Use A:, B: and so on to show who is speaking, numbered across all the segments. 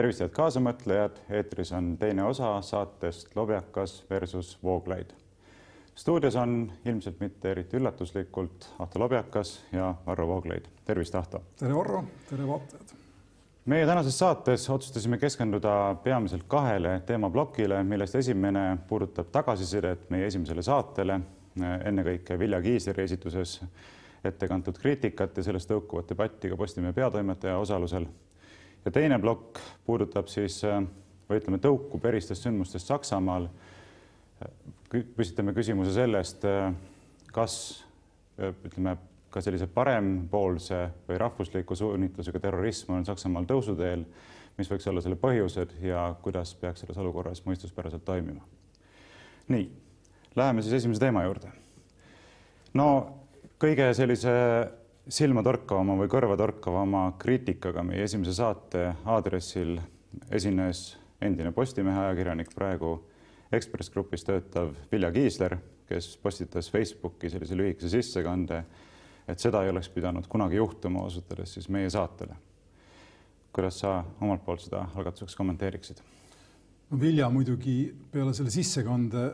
A: tervist, head kaasamõtlejad, eetris on teine osa saatest Lobjakas versus Vooglaid. stuudios on ilmselt mitte eriti üllatuslikult Ahto Lobjakas ja Varro Vooglaid. tervist, Ahto.
B: tere, Varro, tere vaatajad.
A: Meie tänases saates otsustasime keskenduda peamiselt kahele teemaplokile, millest esimene puudutab tagasisidet meie esimesele saatele, ennekõike Vilja Kiisleri esituses ette kantud kriitikat ja sellest tõukuvat debatti ka Postimehe peatoimetaja osalusel ja teine plokk puudutab siis või ütleme, tõukub eristest sündmustest Saksamaal. püstitame küsimuse sellest, kas ütleme ka sellise parempoolse või rahvusliku suunitlusega terrorism on Saksamaal tõusuteel, mis võiks olla selle põhjused ja kuidas peaks selles olukorras mõistuspäraselt toimima. nii, läheme siis esimese teema juurde. no kõige sellise silmatorkavama või kõrvatorkavama kriitikaga meie esimese saate aadressil esines endine Postimehe ajakirjanik, praegu Ekspress Grupis töötav Vilja Kiisler, kes postitas Facebooki sellise lühikese sissekande, et seda ei oleks pidanud kunagi juhtuma, osutades siis meie saatele. kuidas sa omalt poolt seda algatuseks kommenteeriksid?
B: no Vilja muidugi peale selle sissekande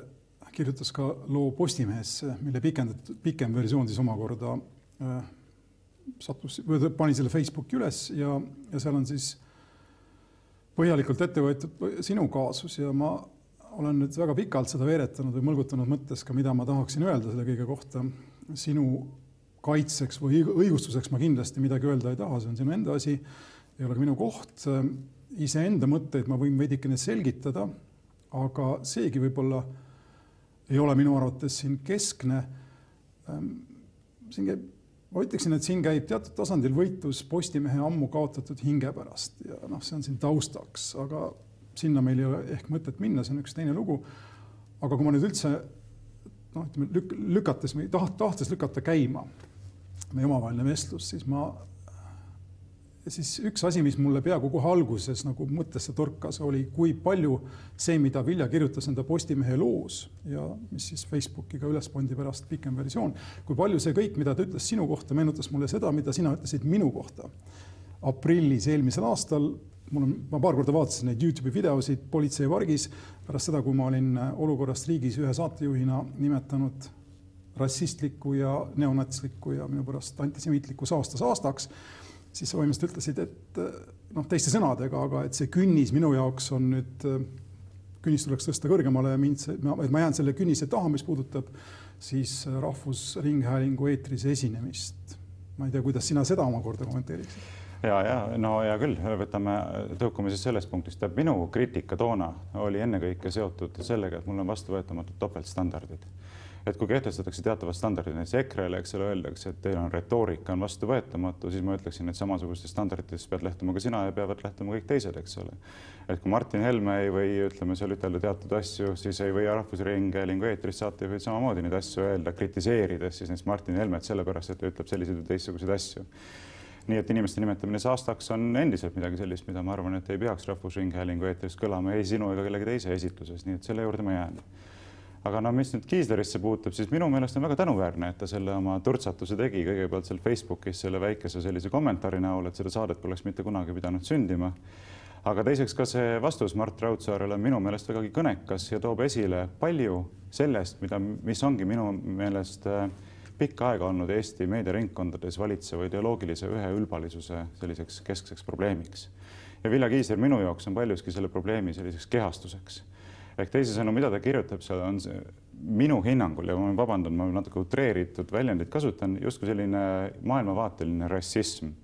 B: kirjutas ka loo Postimehesse, mille pikendatud, pikem versioon siis omakorda äh, sattus, pani selle Facebooki üles ja, ja seal on siis põhjalikult ette võetud sinu kaasus ja ma olen nüüd väga pikalt seda veeretanud või mõlgutanud mõttes ka, mida ma tahaksin öelda selle kõige kohta. sinu kaitseks või õigustuseks ma kindlasti midagi öelda ei taha, see on sinu enda asi, ei ole ka minu koht. iseenda mõtteid ma võin veidikene selgitada, aga seegi võib-olla ei ole minu arvates siin keskne. siin käib ma ütleksin, et siin käib teatud tasandil võitlus Postimehe ammu kaotatud hinge pärast ja noh, see on siin taustaks, aga sinna meil ei ole ehk mõtet minna, see on üks teine lugu. aga kui ma nüüd üldse noh, ütleme lük lükates või taht tahtes lükata käima meie omavaheline vestlus, siis ma siis üks asi, mis mulle peaaegu kohe alguses nagu mõttesse torkas, oli, kui palju see, mida Vilja kirjutas enda Postimehe loos ja mis siis Facebooki ka üles pandi pärast pikem versioon, kui palju see kõik, mida ta ütles sinu kohta, meenutas mulle seda, mida sina ütlesid minu kohta aprillis eelmisel aastal. mul on, ma paar korda vaatasin neid Youtube'i videosid politseivargis pärast seda, kui ma olin olukorrast riigis ühe saatejuhina nimetanud rassistlikku ja neonatslikku ja minu pärast antisemiitlikku saasta saastaks siis sa põhimõtteliselt ütlesid, et noh, teiste sõnadega, aga et see künnis minu jaoks on nüüd, künnis tuleks tõsta kõrgemale ja mind, et ma jään selle künnise taha, mis puudutab siis Rahvusringhäälingu eetris esinemist. ma ei tea, kuidas sina seda omakorda kommenteeriksid?
A: ja, ja no hea küll, võtame, tõukume siis sellest punktist, minu kriitika toona oli ennekõike seotud sellega, et mul on vastuvõetamatud topeltstandardid et kui kehtestatakse teatavad standardid, näiteks EKRE-le, eks ole, öeldakse, et teil on retoorika on vastuvõetamatu, siis ma ütleksin, et samasugustest standarditest pead lähtuma ka sina ja peavad lähtuma kõik teised, eks ole. et kui Martin Helme ei või, ütleme seal ütelda teatud asju, siis ei või Rahvusringhäälingu eetris saatejuhid samamoodi neid asju öelda, kritiseerides siis näiteks Martin Helmet sellepärast, et ta ütleb selliseid või teistsuguseid asju nii et inimeste nimetamine saastaks on endiselt midagi sellist, mida ma arvan, et ei peaks Rahvusringhäälingu eetris kõlama ei sinu ega kellegi teise esituses, nii et selle juurde ma jään aga no mis nüüd Kiislerisse puutub, siis minu meelest on väga tänuväärne, et ta selle oma turtsatuse tegi kõigepealt seal Facebookis selle väikese sellise kommentaari näol, et seda saadet poleks mitte kunagi pidanud sündima. aga teiseks ka see vastus Mart Raudsaarele on minu meelest vägagi kõnekas ja toob esile palju sellest, mida, mis ongi minu meelest äh, pikka aega olnud Eesti meediaringkondades valitseva ideoloogilise üheülbalisuse selliseks keskseks probleemiks. ja Vilja Kiisler minu jaoks on paljuski selle probleemi selliseks kehastuseks ehk teisisõnu, mida ta kirjutab seal, on see minu hinnangul ja ma vabandan, ma natuke utreeritud väljendit kasutan, justkui selline maailmavaateline rassism.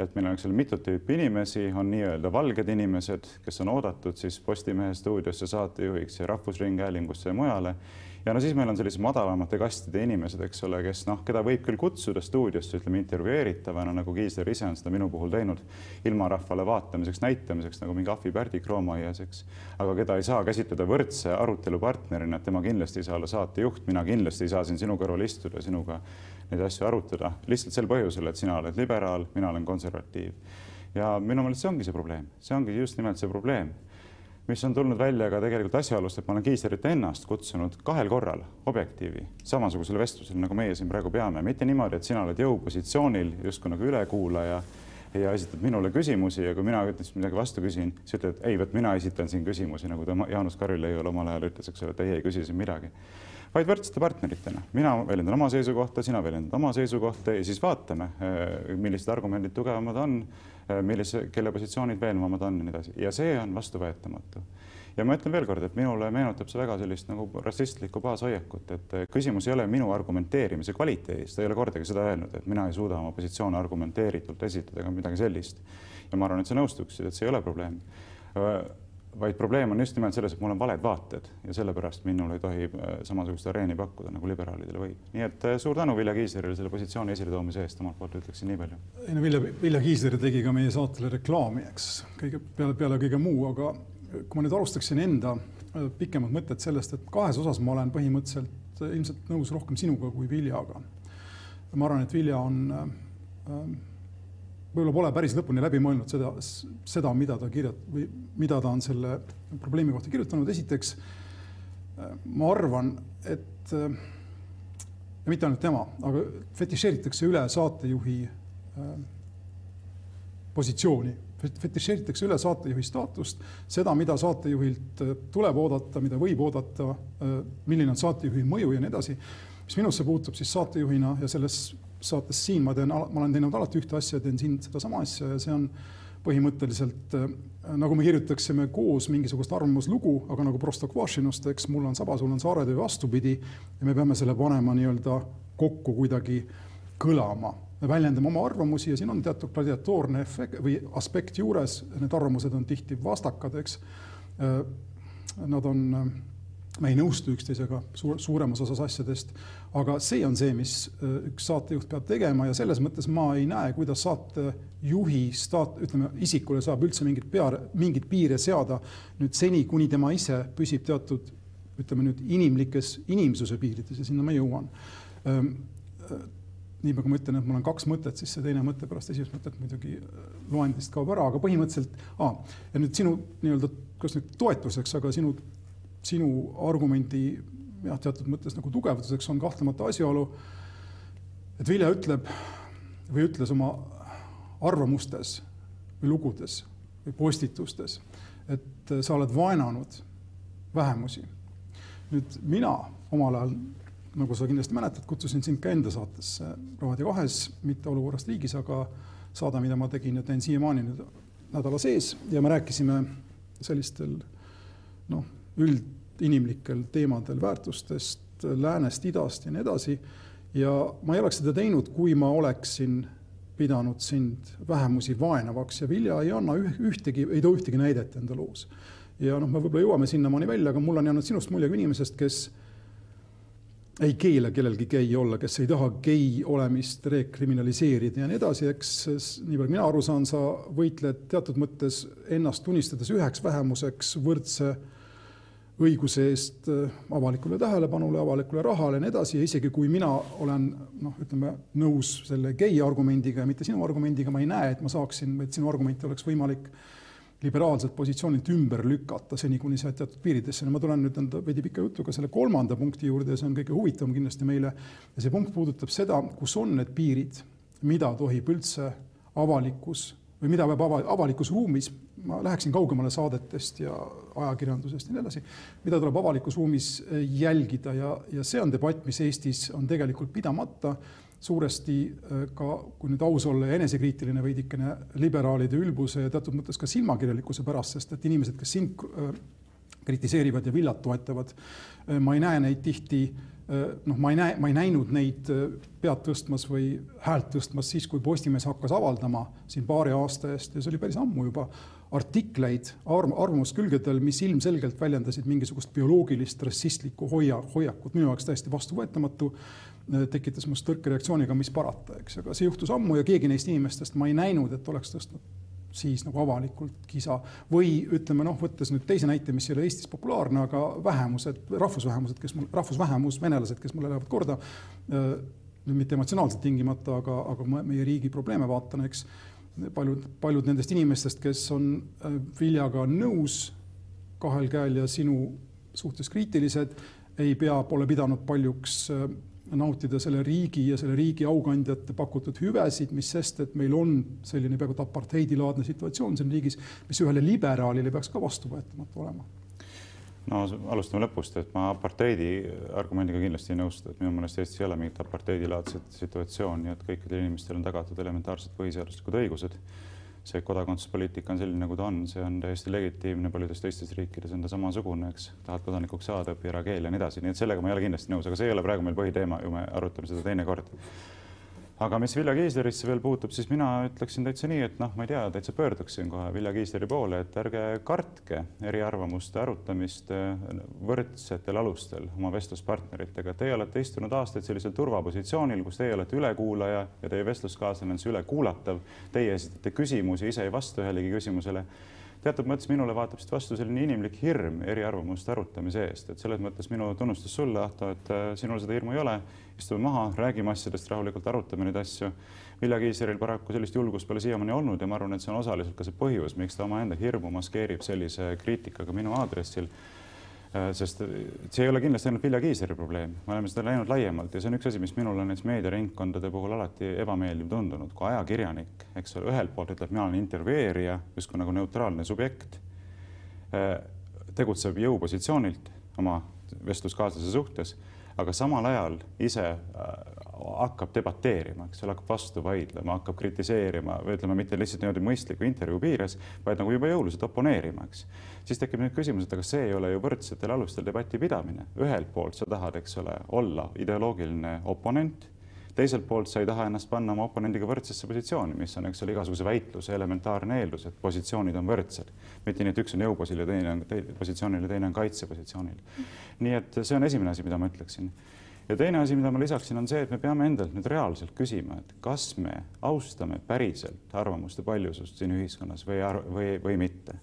A: et meil on, eks ole, mitut tüüpi inimesi, on nii-öelda valged inimesed, kes on oodatud siis Postimehe stuudiosse saatejuhiks ja Rahvusringhäälingusse ja mujale ja no siis meil on sellised madalamate kastide inimesed, eks ole, kes noh, keda võib küll kutsuda stuudiosse, ütleme intervjueeritavana, nagu Kiisler ise on seda minu puhul teinud, ilmarahvale vaatamiseks, näitamiseks nagu mingi Ahvi Pärdi kroomaaias, eks. aga keda ei saa käsitleda võrdse arutelupartnerina, et tema kindlasti ei saa olla saatejuht, mina kindlasti ei saa siin sinu kõrval istuda, sinuga neid asju arutada, lihtsalt sel põhjusel, et sina oled liberaal, mina olen konservatiiv. ja minu meelest see ongi see probleem, see ongi just nimelt see probleem mis on tulnud välja ka tegelikult asjaolust, et ma olen Kiislerit ennast kutsunud kahel korral Objektiivi samasugusele vestlusele, nagu meie siin praegu peame, mitte niimoodi, et sina oled jõupositsioonil justkui nagu ülekuulaja ja esitad minule küsimusi ja kui mina näiteks midagi vastu küsin, siis ütled, ei, vot mina esitan siin küsimusi, nagu ta Jaanus Karilaid omal ajal ütles, eks ole, et ei, ei küsi siin midagi vaid võrdsete partneritena. mina väljendan oma seisukohta, sina väljendad oma seisukohta ja siis vaatame, eh, millised argumendid tugevamad on, eh, millise, kelle positsioonid veenvamad on ja nii edasi. ja see on vastuvõetamatu ja ma ütlen veelkord, et minule meenutab see väga sellist nagu rassistlikku baashoiakut, et eh, küsimus ei ole minu argumenteerimise kvaliteedis, ta ei ole kordagi seda öelnud, et mina ei suuda oma positsioone argumenteeritult esitada ega midagi sellist. ja ma arvan, et sa nõustuksid, et see ei ole probleem vaid probleem on just nimelt selles, et mul on valed vaated ja sellepärast minul ei tohi äh, samasugust areeni pakkuda, nagu liberaalidele võib. nii et äh, suur tänu Vilja Kiislerile selle positsiooni esiletoomise eest, omalt poolt ütleksin nii palju.
B: ei no Vilja, Vilja Kiisler tegi ka meie saatele reklaami, eks, kõige peale, peale kõige muu, aga kui ma nüüd alustaksin enda äh, pikemat mõtet sellest, et kahes osas ma olen põhimõtteliselt ilmselt nõus rohkem sinuga kui Viljaga. ma arvan, et Vilja on äh, võib-olla pole päris lõpuni läbi mõelnud seda, seda, mida ta kirjut- või mida ta on selle probleemi kohta kirjutanud. esiteks ma arvan, et ja mitte ainult tema, aga fetišeeritakse üle saatejuhi positsiooni, fetišeeritakse üle saatejuhi staatust, seda, mida saatejuhilt tuleb oodata, mida võib oodata, milline on saatejuhi mõju ja nii edasi. mis minusse puutub, siis saatejuhina ja selles saates siin ma teen, ma olen teinud alati ühte asja, teen siin sedasama asja ja see on põhimõtteliselt äh, nagu me kirjutaksime koos mingisugust arvamuslugu, aga nagu Prostokvašinost, eks mul on saba, sul on saaretöö vastupidi ja me peame selle panema nii-öelda kokku kuidagi kõlama. me väljendame oma arvamusi ja siin on teatud gladiatoorne efekt või aspekt juures, need arvamused on tihti vastakad, eks. Äh, nad on me ei nõustu üksteisega suur, suuremas osas asjadest, aga see on see, mis äh, üks saatejuht peab tegema ja selles mõttes ma ei näe, kuidas saatejuhi staat-, ütleme, isikule saab üldse mingit pea, mingeid piire seada nüüd seni, kuni tema ise püsib teatud, ütleme nüüd inimlikes, inimsuse piirides ja sinna ma jõuan. Ähm, äh, nii nagu ma ütlen, et mul on kaks mõtet, siis see teine mõte pärast esimest mõtet muidugi äh, loendist kaob ära, aga põhimõtteliselt ah,, ja nüüd sinu nii-öelda, kas nüüd toetuseks, aga sinu sinu argumendi jah, teatud mõttes nagu tugevduseks on kahtlemata asjaolu, et Vilja ütleb või ütles oma arvamustes või lugudes või postitustes, et sa oled vaenanud vähemusi. nüüd mina omal ajal, nagu sa kindlasti mäletad, kutsusin sind ka enda saatesse Raadio kahes, mitte Olukorrast riigis, aga saade, mida ma tegin ja teen siiamaani nüüd nädala sees ja me rääkisime sellistel noh, üldinimlikel teemadel, väärtustest, läänest, idast ja nii edasi. ja ma ei oleks seda teinud, kui ma oleksin pidanud sind vähemusi vaenavaks ja Vilja ei anna ühtegi, ei too ühtegi näidet enda loos. ja noh, me võib-olla jõuame sinnamaani välja, aga mul on jäänud sinust mulje kui inimesest, kes ei keela kellelgi gei olla, kes ei taha gei olemist rekriminaliseerida ja nii edasi, eks nii palju mina aru saan, sa võitled teatud mõttes ennast tunnistades üheks vähemuseks võrdse õiguse eest äh, avalikule tähelepanule, avalikule rahale ja nii edasi ja isegi kui mina olen noh, ütleme nõus selle gei argumendiga ja mitte sinu argumendiga, ma ei näe, et ma saaksin, et sinu argumenti oleks võimalik liberaalselt positsioonilt ümber lükata, seni kuni sa teatud piiridesse. ma tulen nüüd enda veidi pika jutuga selle kolmanda punkti juurde ja see on kõige huvitavam kindlasti meile. ja see punkt puudutab seda, kus on need piirid, mida tohib üldse avalikkus või mida peab ava, avalikus ruumis ma läheksin kaugemale saadetest ja ajakirjandusest ja nii edasi, mida tuleb avalikus ruumis eh, jälgida ja, ja see on debatt, mis Eestis on tegelikult pidamata suuresti eh, ka, kui nüüd aus olla ja enesekriitiline veidikene liberaalide ülbuse ja teatud mõttes ka silmakirjalikkuse pärast, sest et inimesed, kes sind eh, kritiseerivad ja Villat toetavad, ma ei näe neid tihti noh, ma ei näe, ma ei näinud neid pead tõstmas või häält tõstmas siis, kui Postimees hakkas avaldama siin paari aasta eest ja see oli päris ammu juba artikleid arv, arvamuskülgedel, mis ilmselgelt väljendasid mingisugust bioloogilist rassistlikku hoia, hoiakut, minu jaoks täiesti vastuvõetamatu, tekitas must tõrke reaktsiooniga, mis parata, eks, aga see juhtus ammu ja keegi neist inimestest ma ei näinud, et oleks tõstnud siis nagu avalikult kisa. Või ütleme noh, võttes nüüd teise näite, mis ei ole Eestis populaarne, aga vähemused, rahvusvähemused, kes mul, rahvusvähemus, venelased, kes mulle lähevad korda, mitte emotsionaalselt tingimata, aga, aga meie riigi probleeme vaatan, eks paljud, paljud nendest inimestest, kes on äh, Viljaga nõus, kahel käel ja sinu suhtes kriitilised, ei pea, pole pidanud paljuks äh, nautida selle riigi ja selle riigi aukandjate pakutud hüvesid, mis sest, et meil on selline peaaegu et apartheidilaadne situatsioon siin riigis, mis ühele liberaalile peaks ka vastuvõetamatu olema
A: no alustame lõpust, et ma aparteidi argumendiga kindlasti ei nõustu, et minu meelest Eestis ei ole mingit aparteidilaadset situatsiooni, et kõikidel inimestel on tagatud elementaarsed põhiseaduslikud õigused. See kodakondsuspoliitika on selline, nagu ta on, see on täiesti legitiimne, paljudes teistes riikides on ta samasugune, eks, tahad kodanikuks saada, õpi ära keel ja nii edasi, nii et sellega ma ei ole kindlasti nõus, aga see ei ole praegu meil põhiteema ju, me arutame seda teinekord aga mis Vilja Kiislerisse veel puutub, siis mina ütleksin täitsa nii, et noh, ma ei tea, täitsa pöörduksin kohe Vilja Kiisleri poole, et ärge kartke eriarvamuste arutamist äh, võrdsetel alustel oma vestluspartneritega. Teie olete istunud aastaid sellisel turvapositsioonil, kus teie olete ülekuulaja ja teie vestluskaaslane on see ülekuulatav. Teie esitate küsimusi, ise ei vasta ühelegi küsimusele teatud mõttes minule vaatab siit vastu selline inimlik hirm eriarvamuste arutamise eest, et selles mõttes minu tunnustus sulle, Ahto, et äh, sinul seda hirmu ei ole. Istume maha, räägime asjadest rahulikult, arutame neid asju. Vilja Kiisleril paraku sellist julgust pole siiamaani olnud ja ma arvan, et see on osaliselt ka see põhjus, miks ta omaenda hirmu maskeerib sellise kriitikaga minu aadressil. Äh, sest äh, see ei ole kindlasti ainult Vilja Kiisleri probleem, me oleme seda näinud laiemalt ja see on üks asi, mis minul on näiteks meediaringkondade puhul alati ebameeldiv tundunud, kui ajakirjanik, eks ole, ühelt poolt ütleb, mina olen intervjueerija, justkui nagu neutraalne subjekt, äh, tegutseb jõupositsioonilt oma vestluskaaslase suhtes, aga samal ajal ise hakkab debateerima, eks ole, hakkab vastu vaidlema, hakkab kritiseerima või ütleme, mitte lihtsalt niimoodi mõistliku intervjuu piires, vaid nagu juba jõuliselt oponeerima, eks. siis tekib nüüd küsimus, et aga see ei ole ju võrdsetel alustel debati pidamine. ühelt poolt sa tahad, eks ole, olla ideoloogiline oponent, teiselt poolt sa ei taha ennast panna oma oponendiga võrdsesse positsiooni, mis on, eks ole, igasuguse väitluse elementaarne eeldus, et positsioonid on võrdsed. mitte nii, et üks on jõuposil ja teine on te positsioonil ja teine on kaitsepositsioonil. nii et see on esimene asi, mida ma ütleksin ja teine asi, mida ma lisaksin, on see, et me peame endalt nüüd reaalselt küsima, et kas me austame päriselt arvamuste paljusust siin ühiskonnas või, või, või mitte.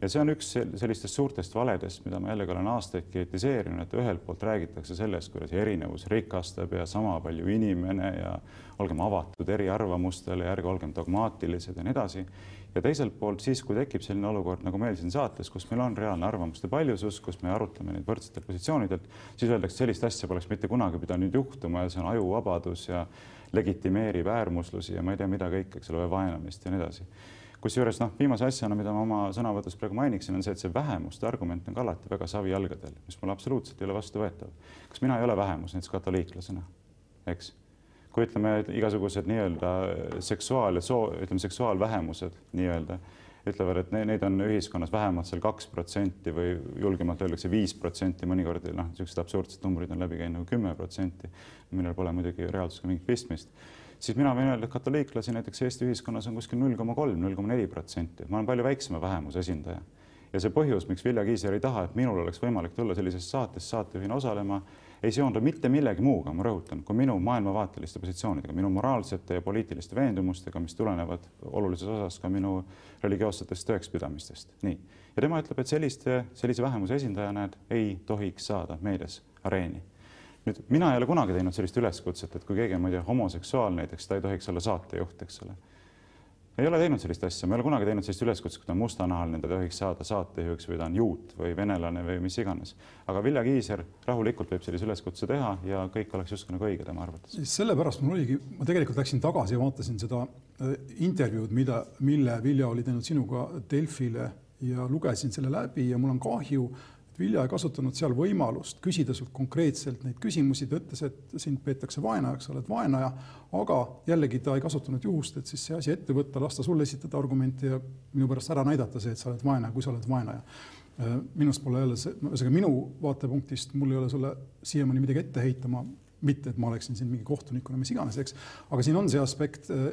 A: Ja see on üks sellistest suurtest valedest, mida ma jällegi olen aastaid kritiseerinud, et ühelt poolt räägitakse sellest, kuidas erinevus rikastab ja sama palju inimene ja olgem avatud eriarvamustele ja ärge olgem dogmaatilised ja nii edasi. Ja teiselt poolt siis, kui tekib selline olukord nagu meil siin saates, kus meil on reaalne arvamuste paljusus, kus me arutame neid võrdsetel positsioonidelt, siis öeldakse, sellist asja poleks mitte kunagi pidanud juhtuma ja see on ajuvabadus ja legitimeerib äärmuslusi ja ma ei tea, mida kõike, eks ole, vaenamist ja nii edasi kusjuures noh, viimase asjana, mida ma oma sõnavõtus praegu mainiksin, on see, et see vähemuste argument on ka alati väga savijalgadel, mis mulle absoluutselt ei ole vastuvõetav. kas mina ei ole vähemus näiteks katoliiklasena, eks kui ütleme, igasugused nii-öelda seksuaal ja soo, ütleme seksuaalvähemused nii-öelda ütlevad, et neid on ühiskonnas vähemalt seal kaks protsenti või julgemalt öeldakse viis protsenti, mõnikord noh, niisugused absurdsed numbrid on läbi käinud nagu kümme protsenti, millel pole muidugi reaalsusega mingit pistmist. Siis mina võin öelda, et katoliiklasi näiteks Eesti ühiskonnas on kuskil null koma kolm, null koma neli protsenti, ma olen palju väiksema vähemuse esindaja. ja see põhjus, miks Vilja Kiisler ei taha, et minul oleks võimalik tulla sellises saates saatejuhina osalema ei seondu mitte millegi muuga, ma rõhutan, kui minu maailmavaateliste positsioonidega, minu moraalsete ja poliitiliste veendumustega, mis tulenevad olulises osas ka minu religioossetest tõekspidamistest. nii, ja tema ütleb, et selliste, sellise vähemuse esindajana ei tohiks saada meedias areeni nüüd mina ei ole kunagi teinud sellist üleskutset, et kui keegi on, ma ei tea, homoseksuaal näiteks, ta ei tohiks olla saatejuht, eks ole ei ole teinud sellist asja, ma ei ole kunagi teinud sellist üleskutset, kui ta on mustanahaline, ta tohiks saada saatejuhiks või ta on juut või venelane või mis iganes. aga Vilja Kiisler rahulikult võib sellise üleskutse teha ja kõik oleks justkui nagu õige tema arvates.
B: sellepärast mul oligi, ma tegelikult läksin tagasi ja vaatasin seda äh, intervjuud, mida, mille Vilja oli teinud sinuga Delfile ja lugesin selle läbi ja mul on kahju Vilja ei kasutanud seal võimalust küsida sult konkreetselt neid küsimusi, ta ütles, et sind peetakse vaenajaks, sa oled vaenaja, aga jällegi ta ei kasutanud juhust, et siis see asi ette võtta, lasta sulle esitada argumente ja minu pärast ära näidata see, et sa oled vaenaja, kui sa oled vaenaja. Äh, minust pole jälle see, ühesõnaga minu vaatepunktist mul ei ole sulle siiamaani midagi ette heita, ma mitte, et ma oleksin siin mingi kohtunikuna, mis iganes, eks, aga siin on see aspekt äh,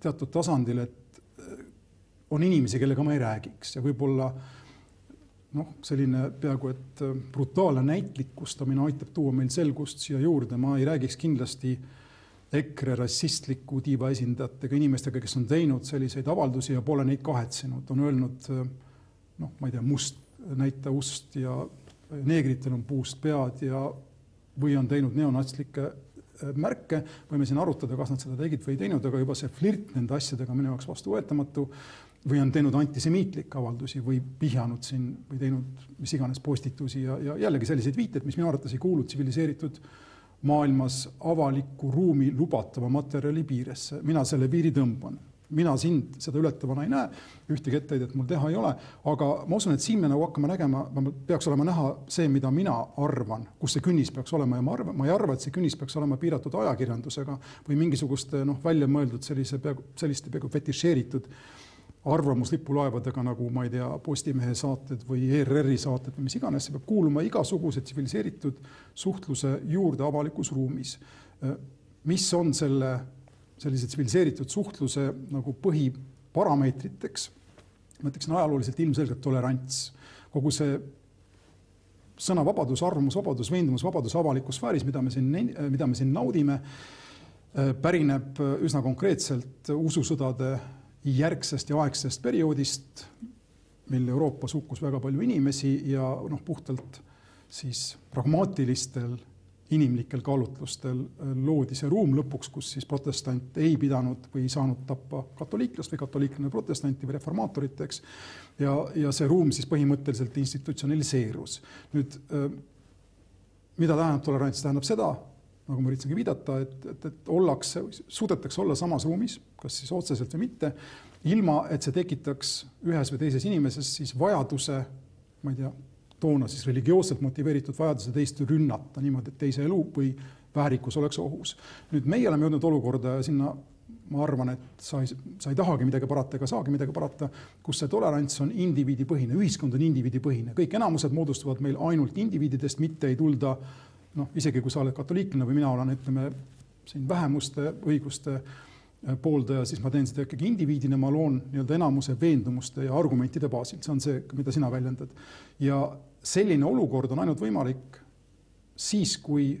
B: teatud tasandil, et äh, on inimesi, kellega ma ei räägiks ja võib-olla äh, noh, selline peaaegu et äh, brutaalne näitlikustamine aitab tuua meil selgust siia juurde, ma ei räägiks kindlasti EKRE rassistliku tiiva esindajatega, inimestega, kes on teinud selliseid avaldusi ja pole neid kahetsenud, on öelnud äh, noh, ma ei tea, must näita ust ja neegritel on puust pead ja või on teinud neonatslikke äh, märke, võime siin arutada, kas nad seda tegid või ei teinud, aga juba see flirt nende asjadega minu jaoks vastuvõetamatu või on teinud antisemiitlikke avaldusi või vihjanud siin või teinud mis iganes postitusi ja, ja jällegi selliseid viiteid, mis minu arvates ei kuulu tsiviliseeritud maailmas avaliku ruumi lubatava materjali piiresse. mina selle piiri tõmban. Mina sind seda ületavana ei näe, ühtegi etteheidet mul teha ei ole, aga ma usun, et siin me nagu hakkame nägema, peaks olema näha see, mida mina arvan, kus see künnis peaks olema. Ja ma arvan, ma ei arva, et see künnis peaks olema piiratud ajakirjandusega või mingisuguste noh, välja mõeldud sellise peaaegu selliste peaaegu fetišeeritud arvamuslipulaevadega nagu ma ei tea, Postimehe saated või ERR-i saated või mis iganes, see peab kuuluma igasuguse tsiviliseeritud suhtluse juurde avalikus ruumis. mis on selle sellise tsiviliseeritud suhtluse nagu põhiparameetriteks, ma ütleksin ajalooliselt ilmselgelt tolerants. kogu see sõnavabadus, arvamusvabadus, veendumusvabadus avalikus sfääris, mida me siin, mida me siin naudime, pärineb üsna konkreetselt ususõdade järgsest ja aegsest perioodist, mil Euroopas hukkus väga palju inimesi ja noh, puhtalt siis pragmaatilistel inimlikel kaalutlustel äh, loodi see ruum lõpuks, kus siis protestant ei pidanud või ei saanud tappa katoliiklast või katoliiklane protestanti või reformaatorit, eks. ja, ja see ruum siis põhimõtteliselt institutsionaliseerus. nüüd äh, mida tähendab tolerants, tähendab seda, nagu ma üritasingi viidata, et, et, et ollakse, suudetakse olla samas ruumis, kas siis otseselt või mitte, ilma et see tekitaks ühes või teises inimeses siis vajaduse, ma ei tea, toona siis religioosselt motiveeritud vajaduse teist rünnata niimoodi, et teise elu või väärikus oleks ohus. nüüd meie oleme jõudnud olukorda ja sinna ma arvan, et sa ei, sa ei tahagi midagi parata ega saagi midagi parata, kus see tolerants on indiviidipõhine, ühiskond on indiviidipõhine, kõik enamused moodustuvad meil ainult indiviididest, mitte ei tulda noh, isegi kui sa oled katoliiklane või mina olen, ütleme siin vähemuste õiguste pooldaja, siis ma teen seda ikkagi indiviidina, ma loon nii-öelda enamuse veendumuste ja argumentide baasil, see on see, mida sina väljendad. ja selline olukord on ainult võimalik siis, kui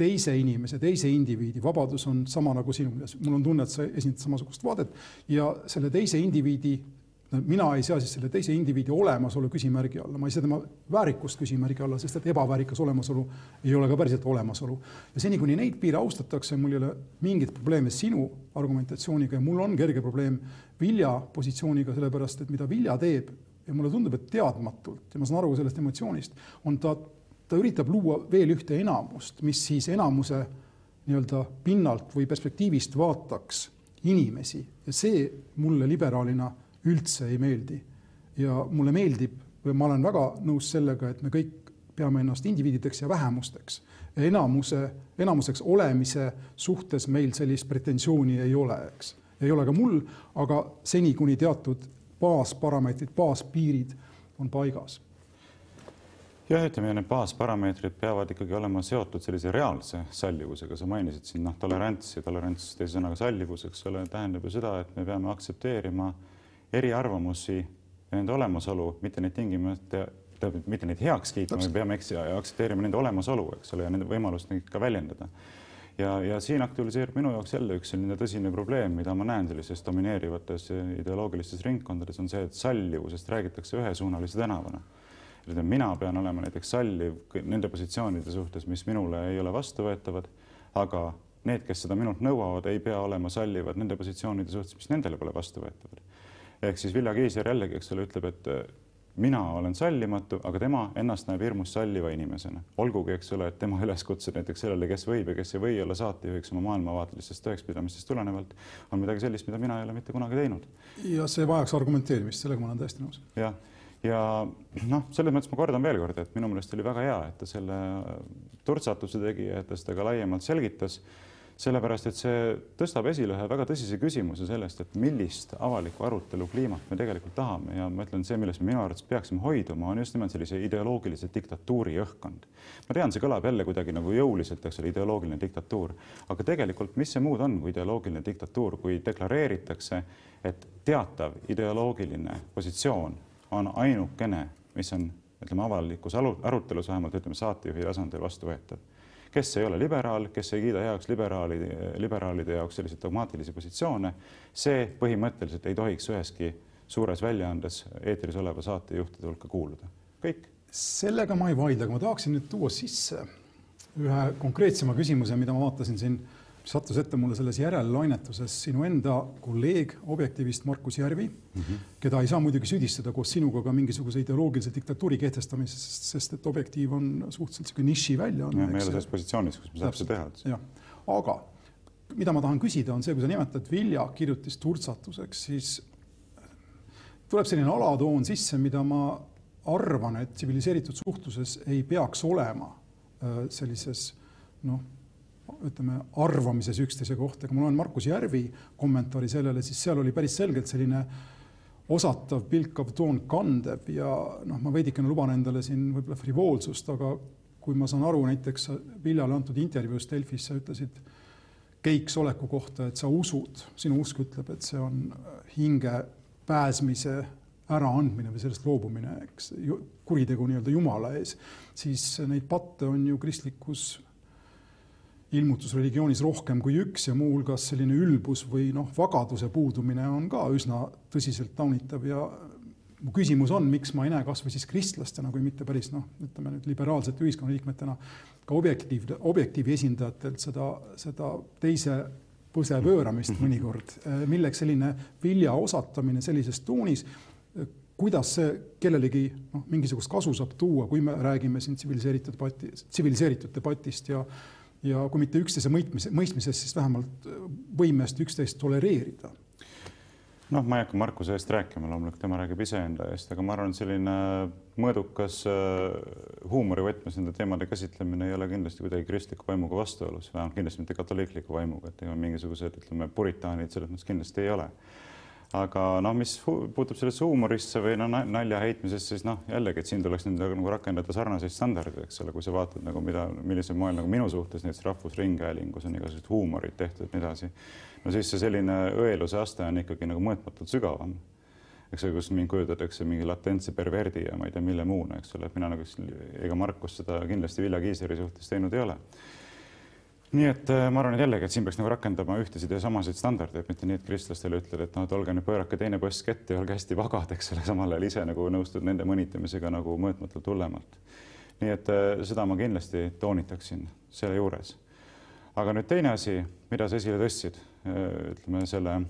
B: teise inimese, teise indiviidi vabadus on sama nagu sinul ja mul on tunne, et sa esindad samasugust vaadet. Ja selle teise indiviidi, mina ei sea siis selle teise indiviidi olemasolu küsimärgi alla, ma ei sea tema väärikust küsimärgi alla, sest et ebaväärikas olemasolu ei ole ka päriselt olemasolu. ja seni, kuni neid piire austatakse, mul ei ole mingit probleemi sinu argumentatsiooniga ja mul on kerge probleem Vilja positsiooniga, sellepärast et mida Vilja teeb, ja mulle tundub, et teadmatult ja ma saan aru sellest emotsioonist, on ta, ta üritab luua veel ühte enamust, mis siis enamuse nii-öelda pinnalt või perspektiivist vaataks inimesi ja see mulle liberaalina üldse ei meeldi. ja mulle meeldib või ma olen väga nõus sellega, et me kõik peame ennast indiviidideks ja vähemusteks. enamuse, enamuseks olemise suhtes meil sellist pretensiooni ei ole, eks. ei ole ka mul, aga seni, kuni teatud baasparameetrid, baaspiirid on paigas
A: jah, ütleme, need baasparameetrid peavad ikkagi olema seotud sellise reaalse sallivusega, sa mainisid siin noh, tolerantsi, tolerants teise sõnaga sallivus, eks ole, tähendab ju seda, et me peame aktsepteerima eriarvamusi ja nende olemasolu, mitte neid tingimata, tähendab, mitte neid heaks kiitma, me peame eks, aktsepteerima nende olemasolu, eks ole, ja nende võimalust neid ka väljendada ja, ja siin aktualiseerub minu jaoks jälle üks selline tõsine probleem, mida ma näen sellistes domineerivates ideoloogilistes ringkondades, on see, et sallivusest räägitakse ühesuunalise tänavana. mina pean olema näiteks salliv nende positsioonide suhtes, mis minule ei ole vastuvõetavad, aga need, kes seda minult nõuavad, ei pea olema sallivad nende positsioonide suhtes, mis nendele pole vastuvõetavad. Ehk siis Vilja Kiisler jällegi, eks ole, ütleb, et mina olen sallimatu, aga tema ennast näeb hirmus salliva inimesena. olgugi, eks ole, et tema üleskutsed näiteks sellele, kes võib ja kes ei või olla saatejuhiks oma maailmavaatelistest tõekspidamistest tulenevalt, on midagi sellist, mida mina ei ole mitte kunagi teinud.
B: ja see vajaks argumenteerimist, sellega ma olen täiesti nõus.
A: jah, ja noh, selles mõttes ma kordan veel kord, et minu meelest oli väga hea, et ta selle turtsatuse tegi ja et ta seda ka laiemalt selgitas sellepärast et see tõstab esile ühe väga tõsise küsimuse sellest, et millist avalikku arutelu kliimat me tegelikult tahame. Ja ma ütlen, see, millest me minu arvates peaksime hoiduma, on just nimelt sellise ideoloogilise diktatuuri õhkkond. ma tean, see kõlab jälle kuidagi nagu jõuliselt, eks ole, ideoloogiline diktatuur, aga tegelikult, mis see muud on kui ideoloogiline diktatuur, kui deklareeritakse, et teatav ideoloogiline positsioon on ainukene, mis on, ütleme, avalikus arutelus vähemalt ütleme saatejuhi tasandil vastuvõetav kes ei ole liberaal, kes ei kiida heaks liberaali, liberaalide jaoks selliseid dogmaatilisi positsioone, see põhimõtteliselt ei tohiks üheski suures väljaandes eetris oleva saatejuhtide hulka kuuluda. kõik.
B: sellega ma ei vaidle, aga ma tahaksin nüüd tuua sisse ühe konkreetsema küsimuse, mida ma vaatasin siin sattus ette mulle selles järellainetuses sinu enda kolleeg Objektiivist Markus Järvi mm, -hmm. keda ei saa muidugi süüdistada koos sinuga ka mingisuguse ideoloogilise diktatuuri kehtestamises, sest et Objektiiv on suhteliselt niisugune niši väljaanne.
A: me ei ole selles positsioonis, kus me saame seda teha.
B: jah, aga mida ma tahan küsida, on see, kui sa nimetad Vilja kirjutis turtsatuseks, siis tuleb selline alatoon sisse, mida ma arvan, et tsiviliseeritud suhtluses ei peaks olema äh, sellises noh ütleme, arvamises üksteise kohta, kui ma loen Markus Järvi kommentaari sellele, siis seal oli päris selgelt selline osatav, pilkav toon kandev ja noh, ma veidikene luban endale siin võib-olla frivoolsust, aga kui ma saan aru näiteks Viljale antud intervjuus Delfis, sa ütlesid keiks oleku kohta, et sa usud, sinu usk ütleb, et see on hinge pääsmise äraandmine või sellest loobumine, eks, kuritegu nii-öelda Jumala ees, siis neid patte on ju kristlikus ilmutusreligioonis rohkem kui üks ja muuhulgas selline ülbus või noh, vagaduse puudumine on ka üsna tõsiselt taunitav ja mu küsimus on, miks ma ei näe kasvõi siis kristlastena, kui mitte päris noh, ütleme nüüd liberaalsete ühiskonnaliikmetena ka objektiiv, objektiivi esindajatelt seda, seda teise põse pööramist mõnikord, milleks selline vilja osatamine sellises toonis, kuidas see kellelegi noh, mingisugust kasu saab tuua, kui me räägime siin tsiviliseeritud debati, tsiviliseeritud debatist ja ja kui mitte üksteise mõistmise, mõistmisest, siis vähemalt võimest üksteist tolereerida.
A: noh, ma ei hakka Markuse eest rääkima, loomulikult tema räägib iseenda eest, aga ma arvan, selline mõõdukas äh, huumorivõtmes nende teemade käsitlemine ei ole kindlasti kuidagi kristliku vaimuga vastuolus, vähemalt kindlasti mitte katoliikliku vaimuga, et ega mingisugused, ütleme, puritaanid selles mõttes kindlasti ei ole aga noh, mis puutub sellesse huumorisse või no nalja heitmisesse, siis noh, jällegi, et siin tuleks nüüd nagu rakendada sarnaseid standardeid, eks ole, kui sa vaatad nagu mida, millisel moel nagu minu suhtes näiteks Rahvusringhäälingus on igasugused huumorid tehtud ja nii edasi. no siis see selline õeluse aste on ikkagi nagu mõõtmatult sügavam. eks ole, kus mind kujutatakse mingi latentse perverdi ja ma ei tea, mille muuna, eks ole, et mina nagu, ega Markus seda kindlasti Vilja Kiisleri suhtes teinud ei ole nii et äh, ma arvan, et jällegi, et siin peaks nagu rakendama ühtesid ja samasid standardeid, mitte nii, et kristlastele ütled, et noh, et olge nüüd pöörake teine põsk ette ja olge hästi vagad, eks ole, samal ajal ise nagu nõustud nende mõnitamisega nagu mõõtmatult hullemalt. nii et äh, seda ma kindlasti toonitaksin selle juures. aga nüüd teine asi, mida sa esile tõstsid, äh, ütleme selle,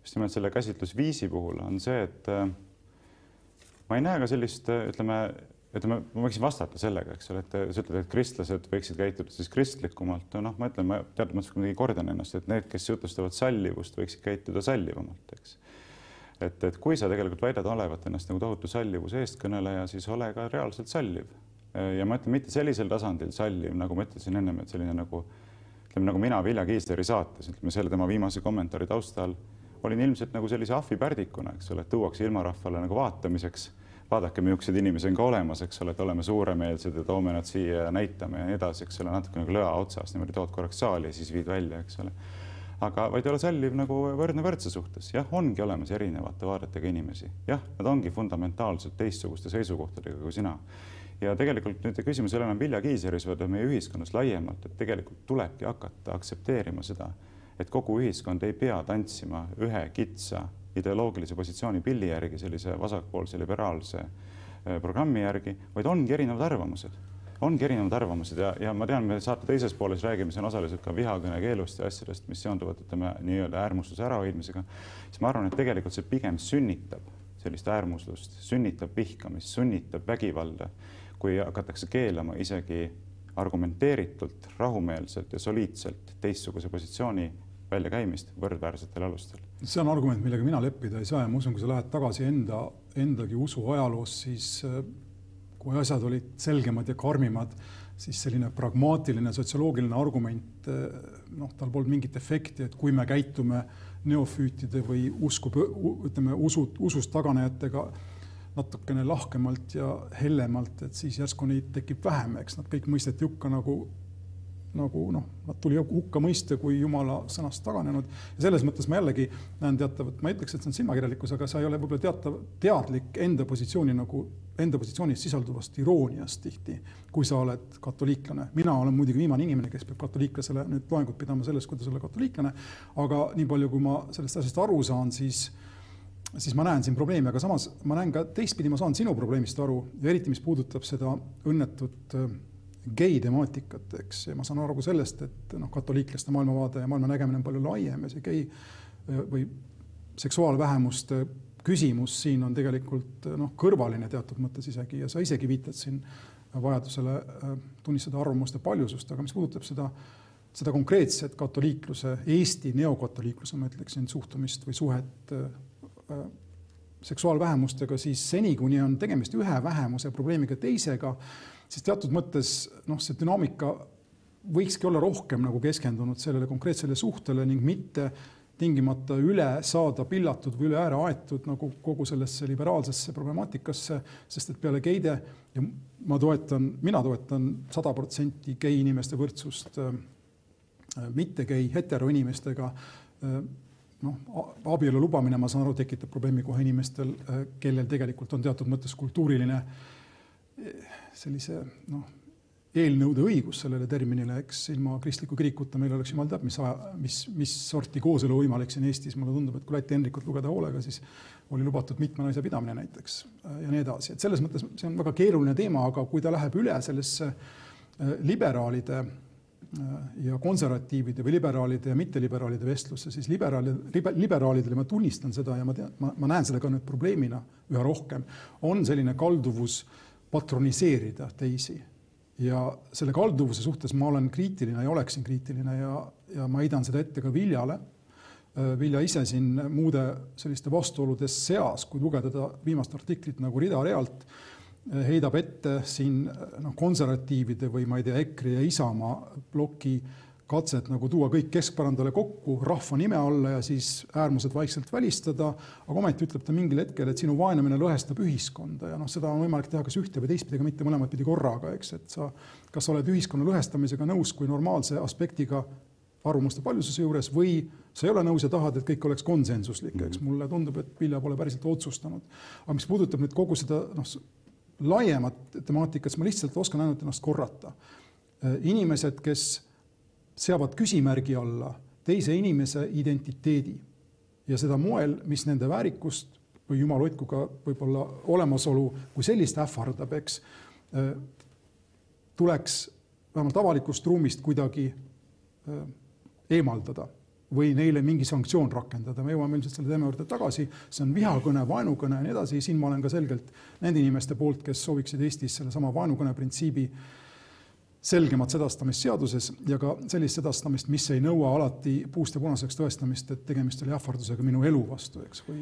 A: just nimelt selle käsitlusviisi puhul on see, et ma ei näe ka sellist, ütleme ütleme, ma võiksin vastata sellega, eks ole, et sa ütled, et kristlased võiksid käituda siis kristlikumalt. noh, ma ütlen, ma teatud mõttes kuidagi kordan ennast, et need, kes jutustavad sallivust, võiksid käituda sallivamalt, eks. et, et kui sa tegelikult väidad olevat ennast nagu tohutu sallivuse eestkõneleja, siis ole ka reaalselt salliv. ja ma ütlen mitte sellisel tasandil salliv, nagu ma ütlesin ennem, et selline nagu ütleme, nagu mina Vilja Kiisleri saates, ütleme selle tema viimase kommentaari taustal olin ilmselt nagu sellise ahvipärdikuna, eks ole, tuuakse ilmarahvale nagu vaatamiseks vaadake, millised inimesed on ka olemas, eks ole, et oleme suuremeelsed ja toome nad siia ja näitame ja nii edasi, eks ole, natuke nagu lõa otsas niimoodi tood korraks saali ja siis viid välja, eks ole. aga vaid olla salliv nagu võrdne võrdse suhtes, jah, ongi olemas erinevate vaadetega inimesi, jah, nad ongi fundamentaalselt teistsuguste seisukohtadega kui sina. Ja tegelikult nüüd küsimus ei ole enam Vilja Kiisleris, vaid meie ühiskonnas laiemalt, et tegelikult tulebki hakata aktsepteerima seda, et kogu ühiskond ei pea tantsima ühe kitsa ideoloogilise positsiooni pilli järgi, sellise vasakpoolse liberaalse äh, programmi järgi, vaid ongi erinevad arvamused. Ongi erinevad arvamused ja, ja ma tean, me saate teises pooles räägime siin osaliselt ka vihakõne keelust ja asjadest, mis seonduvad, ütleme nii-öelda äärmusluse ärahoidmisega, siis ma arvan, et tegelikult see pigem sünnitab sellist äärmuslust, sünnitab vihkamist, sünnitab vägivalda, kui hakatakse keelama isegi argumenteeritult, rahumeelselt ja soliidselt teistsuguse positsiooni väljakäimist võrdväärsetel alustel.
B: see on argument, millega mina leppida ei saa ja ma usun, kui sa lähed tagasi enda, endagi usu ajaloos, siis äh, kui asjad olid selgemad ja karmimad, siis selline pragmaatiline sotsioloogiline argument, äh, noh, tal polnud mingit efekti, et kui me käitume neofüütide või usku, ütleme usud, usust taganejatega natukene lahkemalt ja hellemalt, et siis järsku neid tekib vähem, eks nad kõik mõisteti hukka nagu nagu noh, nad tuli hukka mõista kui jumala sõnast taganenud ja selles mõttes ma jällegi näen teatavat, ma ütleks, et see on silmakirjalikkus, aga sa ei ole võib-olla teatav, teadlik enda positsiooni nagu, enda positsioonis sisalduvast irooniast tihti, kui sa oled katoliiklane. mina olen muidugi viimane inimene, kes peab katoliiklasele nüüd loengut pidama sellest, kuidas olla katoliiklane, aga nii palju, kui ma sellest asjast aru saan, siis siis ma näen siin probleemi, aga samas ma näen ka teistpidi, ma saan sinu probleemist aru ja eriti, mis puudutab seda õnnetut gei temaatikat, eks, ja ma saan aru ka sellest, et noh, katoliiklaste maailmavaade ja maailma nägemine on palju laiem ja see gei või seksuaalvähemuste küsimus siin on tegelikult noh, kõrvaline teatud mõttes isegi ja sa isegi viitad siin vajadusele äh, tunnistada arvamuste paljusust, aga mis puudutab seda, seda konkreetset katoliikluse, Eesti neokatoliikluse, ma ütleksin, suhtumist või suhet äh, seksuaalvähemustega, siis seni, kuni on tegemist ühe vähemuse probleemiga teisega, siis teatud mõttes noh, see dünaamika võikski olla rohkem nagu keskendunud sellele konkreetsele suhtele ning mitte tingimata üle saada pillatud või üle ääre aetud nagu kogu sellesse liberaalsesse problemaatikasse, sest et peale geide ja ma toetan, mina toetan sada protsenti gei inimeste võrdsust äh, mitte gei heteroinimestega äh, noh, abielu lubamine, ma saan aru, tekitab probleemi kohe inimestel, äh, kellel tegelikult on teatud mõttes kultuuriline sellise noh, eelnõude õigus sellele terminile, eks ilma kristliku kirikuta meil oleks jumal teab, mis, mis, mis sorti kooselu võimalik siin Eestis, mulle tundub, et kui Läti Henrikut lugeda hoolega, siis oli lubatud mitme naise pidamine näiteks ja nii edasi, et selles mõttes see on väga keeruline teema, aga kui ta läheb üle sellesse äh, liberaalide äh, ja konservatiivide või liberaalide ja mitteliberaalide vestlusse, siis liberaali, liberaalidele ma tunnistan seda ja ma tean, ma, ma näen seda ka nüüd probleemina üha rohkem, on selline kalduvus patroniseerida teisi ja selle kalduvuse suhtes ma olen kriitiline ja oleksin kriitiline ja, ja ma heidan seda ette ka Viljale. Äh, Vilja ise siin muude selliste vastuolude seas, kui lugeda ta viimast artiklit nagu rida-realt, äh, heidab ette siin noh, konservatiivide või ma ei tea, EKRE ja Isamaa ploki äh, katset nagu tuua kõik keskpõrandale kokku rahva nime alla ja siis äärmused vaikselt välistada, aga ometi ütleb ta mingil hetkel, et sinu vaenamine lõhestab ühiskonda ja noh, seda on võimalik teha kas ühte või teistpidi, aga mitte mõlemat pidi korraga, eks, et sa, kas sa oled ühiskonna lõhestamisega nõus kui normaalse aspektiga arvamuste paljususe juures või sa ei ole nõus ja tahad, et kõik oleks konsensuslik, eks mhm. mulle tundub, et Vilja pole päriselt otsustanud. aga mis puudutab nüüd kogu seda noh, laiemat temaatikat, siis ma lihtsalt oskan ainult ennast korrata. inimesed, kes seavad küsimärgi alla teise inimese identiteedi ja seda moel, mis nende väärikust või jumal hoidku ka võib-olla olemasolu kui sellist ähvardab, eks, äh, tuleks vähemalt avalikust ruumist kuidagi äh, eemaldada või neile mingi sanktsioon rakendada, me jõuame ilmselt selle teema juurde tagasi, see on vihakõne, vaenukõne ja nii edasi, siin ma olen ka selgelt nende inimeste poolt, kes sooviksid Eestis sellesama vaenukõne printsiibi äh, selgemat sedastamist seaduses ja ka sellist sedastamist, mis ei nõua alati puust ja punaseks tõestamist, et tegemist oli ähvardusega minu elu vastu, eks, või,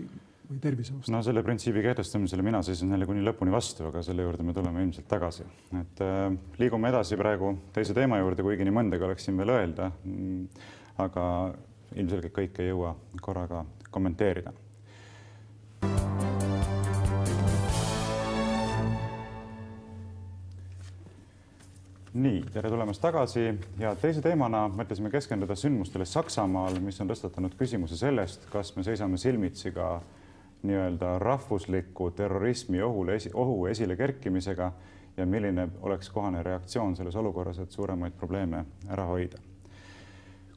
B: või tervise vastu.
A: no selle printsiibi kehtestamisele mina seisan jälle kuni lõpuni vastu, aga selle juurde me tuleme ilmselt tagasi. et äh, liigume edasi praegu teise teema juurde, kuigi nii mõndagi oleks siin veel öelda. Mm, aga ilmselgelt kõike ei jõua korraga kommenteerida nii, tere tulemast tagasi ja teise teemana mõtlesime keskenduda sündmustele Saksamaal, mis on tõstatanud küsimuse sellest, kas me seisame silmitsi ka nii-öelda rahvusliku terrorismi ohule ohu esile kerkimisega ja milline oleks kohane reaktsioon selles olukorras, et suuremaid probleeme ära hoida.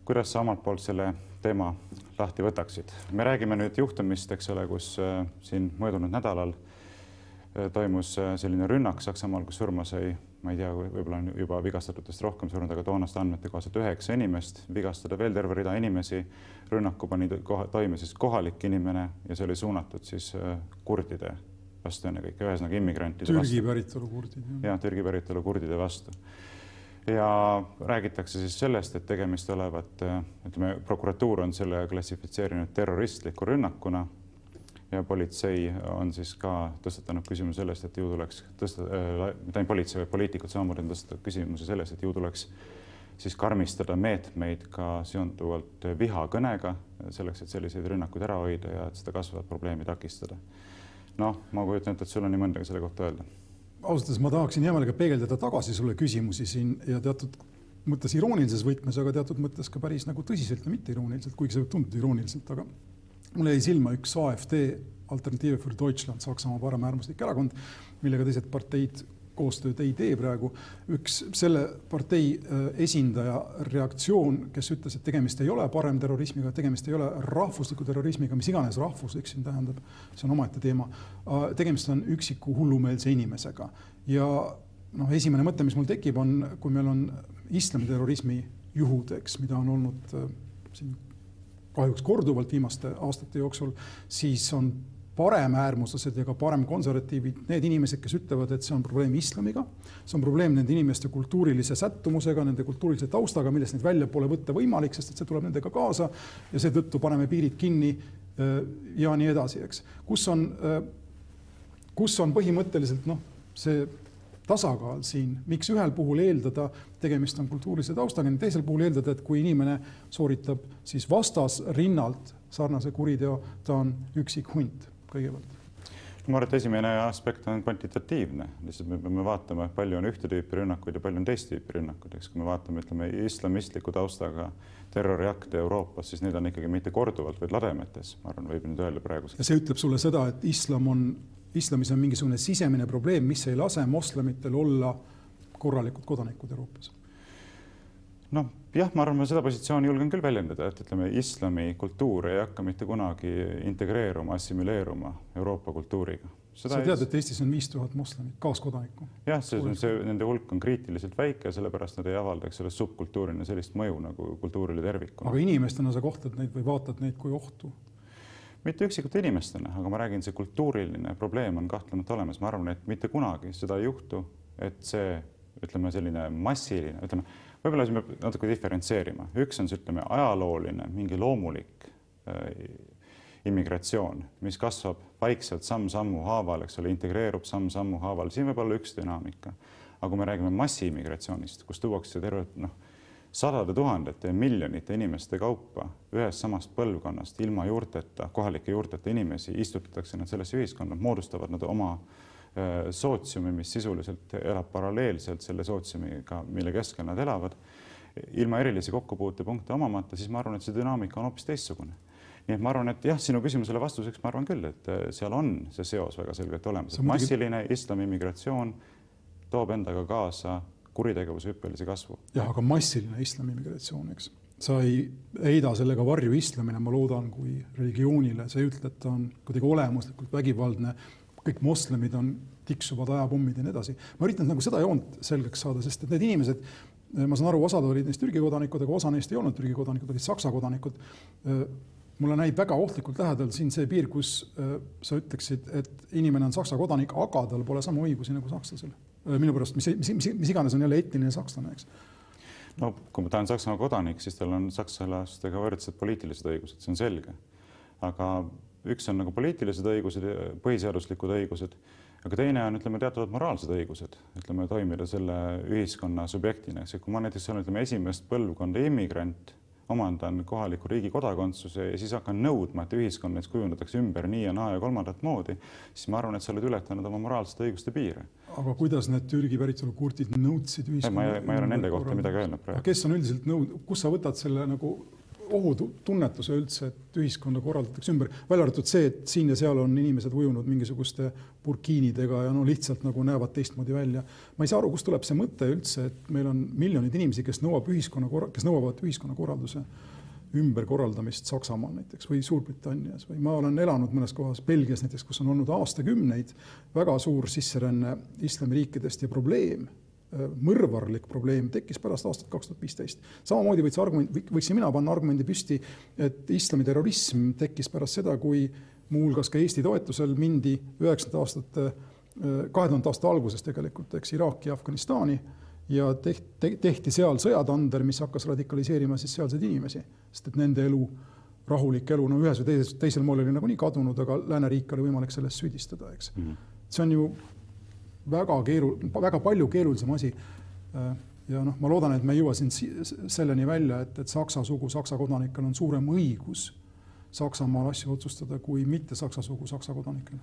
A: kuidas sa omalt poolt selle teema lahti võtaksid? me räägime nüüd juhtumist, eks ole, kus äh, siin möödunud nädalal äh, toimus äh, selline rünnak Saksamaal, kus surma sai ma ei tea, võib-olla on juba vigastatutest rohkem surnud, aga toonaste andmete kohaselt üheksa inimest, vigastada veel terve rida inimesi. rünnaku pani toime siis kohalik inimene ja see oli suunatud siis äh, kurdide vastu ennekõike, ühesõnaga immigrantide
B: Türgi vastu. Türgi päritolu kurdid.
A: jah, Türgi päritolu kurdide vastu. ja räägitakse siis sellest, et tegemist olevat, äh, ütleme, prokuratuur on selle klassifitseerinud terroristliku rünnakuna ja politsei on siis ka tõstatanud küsimuse sellest, et ju tuleks tõsta äh,, mitte ainult politsei, vaid poliitikud samamoodi on tõstatanud küsimuse sellest, et ju tuleks siis karmistada meetmeid ka seonduvalt vihakõnega, selleks, et selliseid rünnakuid ära hoida ja et seda kasvavat probleemi takistada. noh, ma kujutan ette, et sul on nii mõndagi selle kohta öelda.
B: ausalt öeldes ma tahaksin hea meelega peegeldada tagasi sulle küsimusi siin ja teatud mõttes iroonilises võtmes, aga teatud mõttes ka päris nagu tõsiselt ja mitte irooniliselt, kuigi see võib tunduda irooniliselt, aga mul jäi silma üks AfD, Alternatiive für Deutschland, Saksamaa paremäärmuslik erakond, millega teised parteid koostööd ei tee praegu. üks selle partei äh, esindaja reaktsioon, kes ütles, et tegemist ei ole paremterrorismiga, tegemist ei ole rahvusliku terrorismiga, mis iganes rahvuslik siin tähendab, see on omaette teema. Äh, tegemist on üksiku hullumeelse inimesega ja noh, esimene mõte, mis mul tekib, on, kui meil on islamiterrorismi juhud, eks, mida on olnud äh, siin kahjuks korduvalt viimaste aastate jooksul, siis on paremäärmuslased ja ka paremkonservatiivid need inimesed, kes ütlevad, et see on probleem islamiga, see on probleem nende inimeste kultuurilise sättumusega, nende kultuurilise taustaga, millest neid väljapoole võtta võimalik, sest et see tuleb nendega kaasa ja seetõttu paneme piirid kinni äh, ja nii edasi, eks. kus on, äh, kus on põhimõtteliselt noh, see tasakaal siin, miks ühel puhul eeldada, tegemist on kultuurilise taustaga, teisel puhul eeldada, et kui inimene sooritab siis vastasrinnalt sarnase kuriteo, ta on üksik hunt kõigepealt.
A: Ma arvan, et esimene aspekt on kvantitatiivne, lihtsalt me peame vaatama, palju on ühte tüüpi rünnakuid ja palju on teist tüüpi rünnakuid, eks kui me vaatame, ütleme islamistliku taustaga terroriakte Euroopas, siis need on ikkagi mitte korduvalt, vaid lademetes, ma arvan, võib nüüd öelda praegu.
B: ja see ütleb sulle seda, et islam on islamis on mingisugune sisemine probleem, mis ei lase moslemitel olla korralikud kodanikud Euroopas?
A: noh, jah, ma arvan, ma seda positsiooni julgen küll väljendada, et ütleme, islami kultuur ei hakka mitte kunagi integreeruma, assimileeruma Euroopa kultuuriga.
B: sa tead, et Eestis on viis tuhat moslemit, kaaskodanikku?
A: jah, see, see, nende hulk on kriitiliselt väike, sellepärast nad ei avalda, eks ole, subkultuurina sellist mõju nagu kultuurile tervikuna.
B: aga inimestena sa kohtad neid või vaatad neid kui ohtu?
A: Mitte üksikute inimestena, aga ma räägin, see kultuuriline probleem on kahtlemata olemas, ma arvan, et mitte kunagi seda ei juhtu, et see ütleme, selline massiline, ütleme, võib-olla siin peab natuke diferentseerima, üks on see, ütleme, ajalooline, mingi loomulik äh, immigratsioon, mis kasvab vaikselt samm-sammu haaval, eks ole, integreerub samm-sammu haaval, siin võib olla üks dünaamika. aga kui me räägime massiimmigratsioonist, kus tuuakse terve noh sadade tuhandete ja miljonite inimeste kaupa ühest samast põlvkonnast ilma juurteta, kohalike juurteta inimesi, istutatakse nad sellesse ühiskonda, moodustavad nad oma sootsiumi, mis sisuliselt elab paralleelselt selle sootsiumiga, mille keskel nad elavad, ilma erilisi kokkupuutepunkte omamata, siis ma arvan, et see dünaamika on hoopis teistsugune. nii et ma arvan, et jah, sinu küsimusele vastuseks ma arvan küll, et seal on see seos väga selgelt olemas, et massiline islami immigratsioon toob endaga kaasa kuritegevuse hüppelise kasvu.
B: jah, aga massiline islami immigratsioon, eks. sa ei heida sellega varju islamile, ma loodan, kui religioonile, sa ei ütle, et ta on kuidagi olemuslikult vägivaldne, kõik moslemid on tiksuvad ajapommid ja nii edasi. ma üritan nagu seda joont selgeks saada, sest et need inimesed, ma saan aru, osad olid neist Türgi kodanikud, aga osa neist ei olnud Türgi kodanikud, olid Saksa kodanikud. Mulle näib väga ohtlikult lähedal siin see piir, kus sa ütleksid, et inimene on Saksa kodanik, aga tal pole sama õigusi nagu sakslasel Äh, minu pärast, mis, mis, mis, mis iganes on jälle etniline sakslane, eks.
A: no kui ta on Saksamaa kodanik, siis tal on saksalastega võrdsed poliitilised õigused, see on selge. aga üks on nagu poliitilised õigused, põhiseaduslikud õigused, aga teine on, ütleme, teatavad moraalsed õigused, ütleme, toimida selle ühiskonna subjektina, kui ma näiteks olen, ütleme, esimest põlvkonda immigrant omandan kohaliku riigi kodakondsuse ja siis hakkan nõudma, et ühiskond näiteks kujundatakse ümber nii ja naa ja kolmandat moodi, siis ma arvan, et sa oled ületanud oma moraalsete õiguste piire.
B: aga kuidas need Türgi päritolu kurdid nõudsid ühiskonna?
A: ma ei ole nende kohta midagi öelnud praegu.
B: kes on üldiselt nõud-, kust sa võtad selle nagu ohutunnetuse üldse, et ühiskonda korraldatakse ümber, välja arvatud see, et siin ja seal on inimesed ujunud mingisuguste burkiinidega ja no lihtsalt nagu näevad teistmoodi välja. ma ei saa aru, kust tuleb see mõte üldse, et meil on miljoneid inimesi, kes nõuab ühiskonna, kes nõuavad ühiskonnakorralduse ümberkorraldamist Saksamaal näiteks või Suurbritannias või ma olen elanud mõnes kohas Belgias näiteks, kus on olnud aastakümneid väga suur sisseränne islamiriikidest ja probleem mõrvarlik probleem tekkis pärast aastat kaks tuhat viisteist. samamoodi võiks argument, võiksin mina panna argumendi püsti, et islamiterrorism tekkis pärast seda, kui muuhulgas ka Eesti toetusel mindi üheksakümnendate aastate, äh, kahe tuhandete aasta alguses tegelikult, eks Iraaki ja Afganistani ja tehti, tehti seal sõjatander, mis hakkas radikaliseerima siis sealseid inimesi, sest et nende elu, rahulik elu, no ühes või teises, teisel moel oli nagunii kadunud, aga lääneriike oli võimalik selles süüdistada, eks mm. -hmm. see on ju väga keeru-, väga palju keerulisem asi. Ja noh, ma loodan, et me ei jõua siin selleni välja, et, et saksa sugu saksa kodanikel on suurem õigus Saksamaal asju otsustada kui mitte saksa sugu saksa kodanikel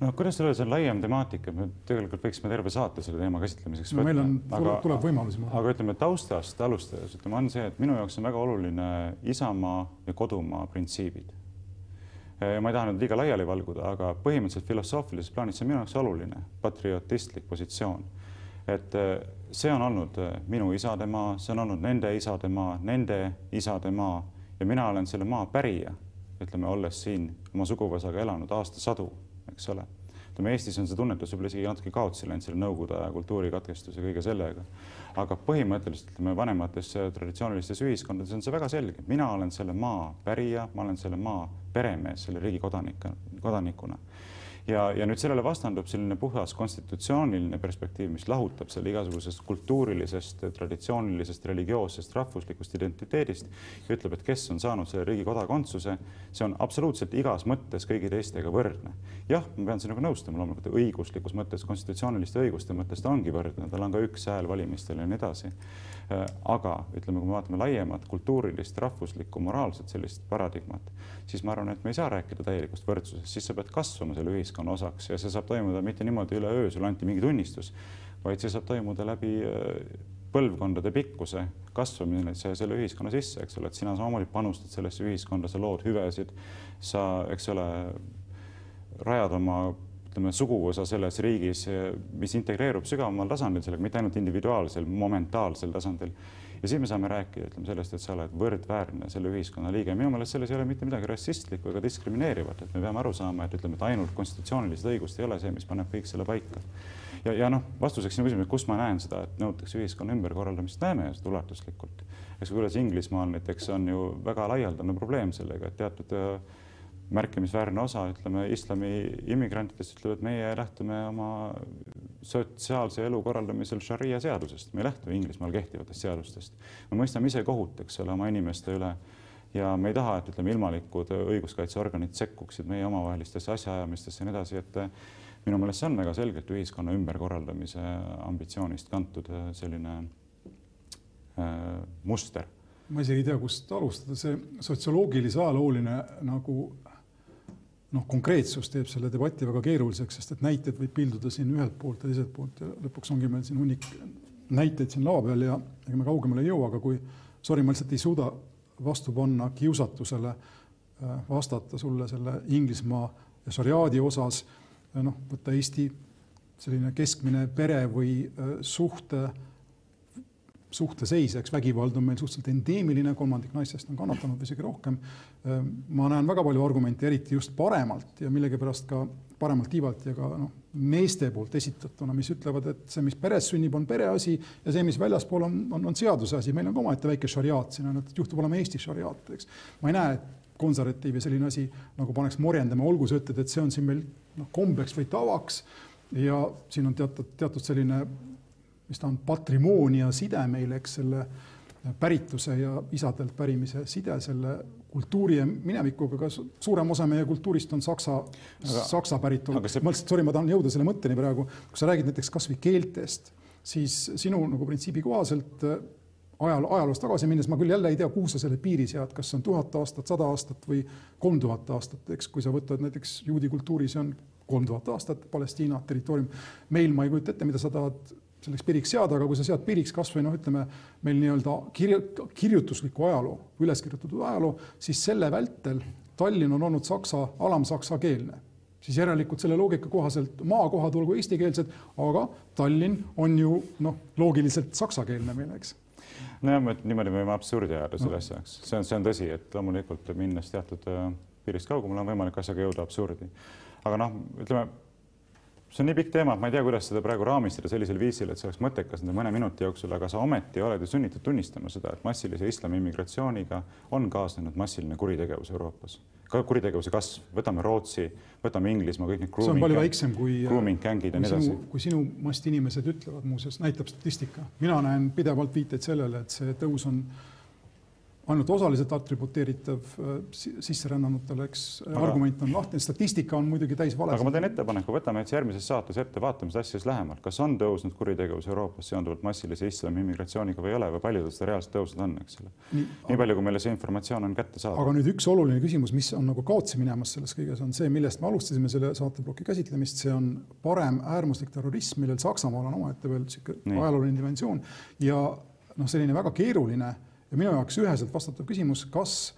A: no kuidas öelda, see on laiem temaatika, me tegelikult võiksime terve saate selle teema käsitlemiseks
B: no, võtta. meil on, tuleb, tuleb võimalusi.
A: aga ütleme taustast alustades, ütleme, on see, et minu jaoks on väga oluline isamaa ja kodumaa printsiibid ma ei taha nüüd liiga laiali valguda, aga põhimõtteliselt filosoofilises plaanis see on minu jaoks oluline patriootistlik positsioon. et äh, see on olnud äh, minu isade maa, see on olnud nende isade maa, nende isade maa ja mina olen selle maa pärija, ütleme, olles siin oma suguvõsaga elanud aastasadu, eks ole. ütleme, Eestis on see tunnetus võib-olla isegi natuke kaotsi läinud selle nõukogude aja kultuurikatkestuse kõige sellega. Aga põhimõtteliselt ütleme, vanemates traditsioonilistes ühiskondades on see väga selge, mina olen selle maa pärija, ma olen selle maa peremees selle riigi kodanik, kodanikuna ja, ja nüüd sellele vastandub selline puhas konstitutsiooniline perspektiiv, mis lahutab selle igasugusest kultuurilisest, traditsioonilisest, religioossest, rahvuslikust identiteedist ja ütleb, et kes on saanud selle riigi kodakondsuse, see on absoluutselt igas mõttes kõigi teistega võrdne. jah, ma pean sinuga nõustuma, loomulikult õiguslikus mõttes, konstitutsiooniliste õiguste mõttes ta ongi võrdne, tal on ka üks hääl valimistel ja nii edasi. Aga ütleme, kui me vaatame laiemat kultuurilist, rahvuslikku, moraalset sellist paradigmat, siis ma arvan, et me ei saa rääkida täielikust võrdsusest, siis sa pead kasvama selle ühiskonna ühiskonna osaks ja see saab toimuda mitte niimoodi üleöö, sulle anti mingi tunnistus, vaid see saab toimuda läbi äh, põlvkondade pikkuse kasvamine selle ühiskonna sisse, eks ole, et sina samamoodi panustad sellesse ühiskonda, sa lood hüvesid, sa, eks ole, rajad oma ütleme, suguvõsa selles riigis, mis integreerub sügavamal tasandil sellega, mitte ainult individuaalsel, momentaalsel tasandil ja siis me saame rääkida, ütleme sellest, et sa oled võrdväärne selle ühiskonna liige. minu meelest selles ei ole mitte midagi rassistlikku ega diskrimineerivat, et me peame aru saama, et ütleme, et ainult konstitutsioonilised õigused ei ole see, mis paneb kõik selle paika. ja, ja noh, vastuseks sinu küsimusele, kus ma näen seda, et nõutakse ühiskonna ümberkorraldamist, näeme seda ulatuslikult. eks kuidas Inglismaal näiteks on ju väga laialdane probleem sellega, et teatud märkimisväärne osa, ütleme, islami immigrantidest ütleb, et meie lähtume oma sotsiaalse elu korraldamisel šaria seadusest, me ei lähtu Inglismaal kehtivatest seadustest. me mõistame ise kohut, eks ole, oma inimeste üle ja me ei taha, et ütleme, ilmalikud õiguskaitseorganid sekkuksid meie omavahelistesse asjaajamistesse ja nii edasi, et minu meelest see on väga selgelt ühiskonna ümberkorraldamise ambitsioonist kantud äh, selline äh, muster.
B: ma isegi ei tea, kust alustada, see sotsioloogilise ajalooline nagu noh, konkreetsus teeb selle debati väga keeruliseks, sest et näiteid võib pilduda siin ühelt poolt ja teiselt poolt ja lõpuks ongi meil siin hunnik näiteid siin laua peal ja ega me kaugemale ei jõua, aga kui sorry, ma lihtsalt ei suuda vastu panna kiusatusele äh, vastata sulle selle Inglismaa ja šariaadi osas, äh, noh, võtta Eesti selline keskmine pere või äh, suhte suhteseis, eks vägivald on meil suhteliselt endeemiline, kolmandik naistest on kannatanud või isegi rohkem. Ma näen väga palju argumente, eriti just paremalt ja millegipärast ka paremalt tiivalt ja ka noh, meeste poolt esitatuna, mis ütlevad, et see, mis peres sünnib, on pere asi ja see, mis väljaspool on, on, on seaduse asi, meil on ka omaette väike šariaat siin et juhtub olema Eesti šariaat, eks. ma ei näe, et konservatiiv ja selline asi nagu paneks morjendama, olgu sa ütled, et see on siin meil noh, kombeks või tavaks ja siin on teatud, teatud selline mis ta on, patrimoonia side meil, eks selle pärituse ja isadelt pärimise side selle kultuuri ja minevikuga, ka suurem osa meie kultuurist on saksa, saksa päritolu. See... ma lihtsalt, sorry, ma tahan jõuda selle mõtteni praegu, kui sa räägid näiteks kasvõi keeltest, siis sinu nagu printsiibi kohaselt äh, ajal, ajaloos tagasi minnes ma küll jälle ei tea, kuhu sa selle piiri sead, kas see on tuhat aastat, sada aastat või kolm tuhat aastat, eks, kui sa võtad näiteks juudi kultuuri, see on kolm tuhat aastat Palestiina territoorium. meil ma ei kujuta ette, mida sa tahad selleks piiriks seada, aga kui sa sead piiriks kasvõi noh, ütleme meil nii-öelda kirju-, kirjutusliku ajaloo, üles kirjutatud ajaloo, siis selle vältel Tallinn on olnud saksa, alamsaksa keelne siis järelikult selle loogika kohaselt maakohad olgu eestikeelsed, aga Tallinn on ju noh, loogiliselt saksakeelne meil, eks.
A: nojah, niimoodi me võime absurdi ajada selle no. asja, eks see on, see on tõsi, et loomulikult minnes teatud äh, piirist kaugemale on võimalik asjaga jõuda absurdi. aga noh, ütleme see on nii pikk teema, et ma ei tea, kuidas seda praegu raamistada sellisel viisil, et see oleks mõttekas nende mõne minuti jooksul, aga sa ometi oled ju sunnitud tunnistama seda, et massilise islami immigratsiooniga on kaasnenud massiline kuritegevus Euroopas. ka kuritegevuse kasv, võtame Rootsi, võtame Inglismaa, kõik need
B: see on palju väiksem kui
A: grooming gängid ja nii edasi.
B: kui sinu mast inimesed ütlevad, muuseas näitab statistika, mina näen pidevalt viiteid sellele, et see tõus on ainult osaliselt atributeeritav äh, sisserännanutele, eks aga, argument on lahtine, statistika on muidugi täis valesid.
A: aga ma teen ettepaneku, võtame jetzt järgmises saates ette, vaatame seda asja siis lähemalt, kas on tõusnud kuritegevus Euroopas seonduvalt massilise islami immigratsiooniga või ei ole või palju ta seda reaalselt tõusnud on, eks ole. nii, nii palju, kui meile see informatsioon on kättesaadav.
B: aga nüüd üks oluline küsimus, mis on nagu kaotsi minemas selles kõiges, on see, millest me alustasime selle saateploki käsitlemist, see on parem äärmuslik terrorism, millel Saksamaal on omaette veel niisugune ajalooline dimensioon ja noh, selline väga keeruline ja minu jaoks üheselt vastatav küsimus, kas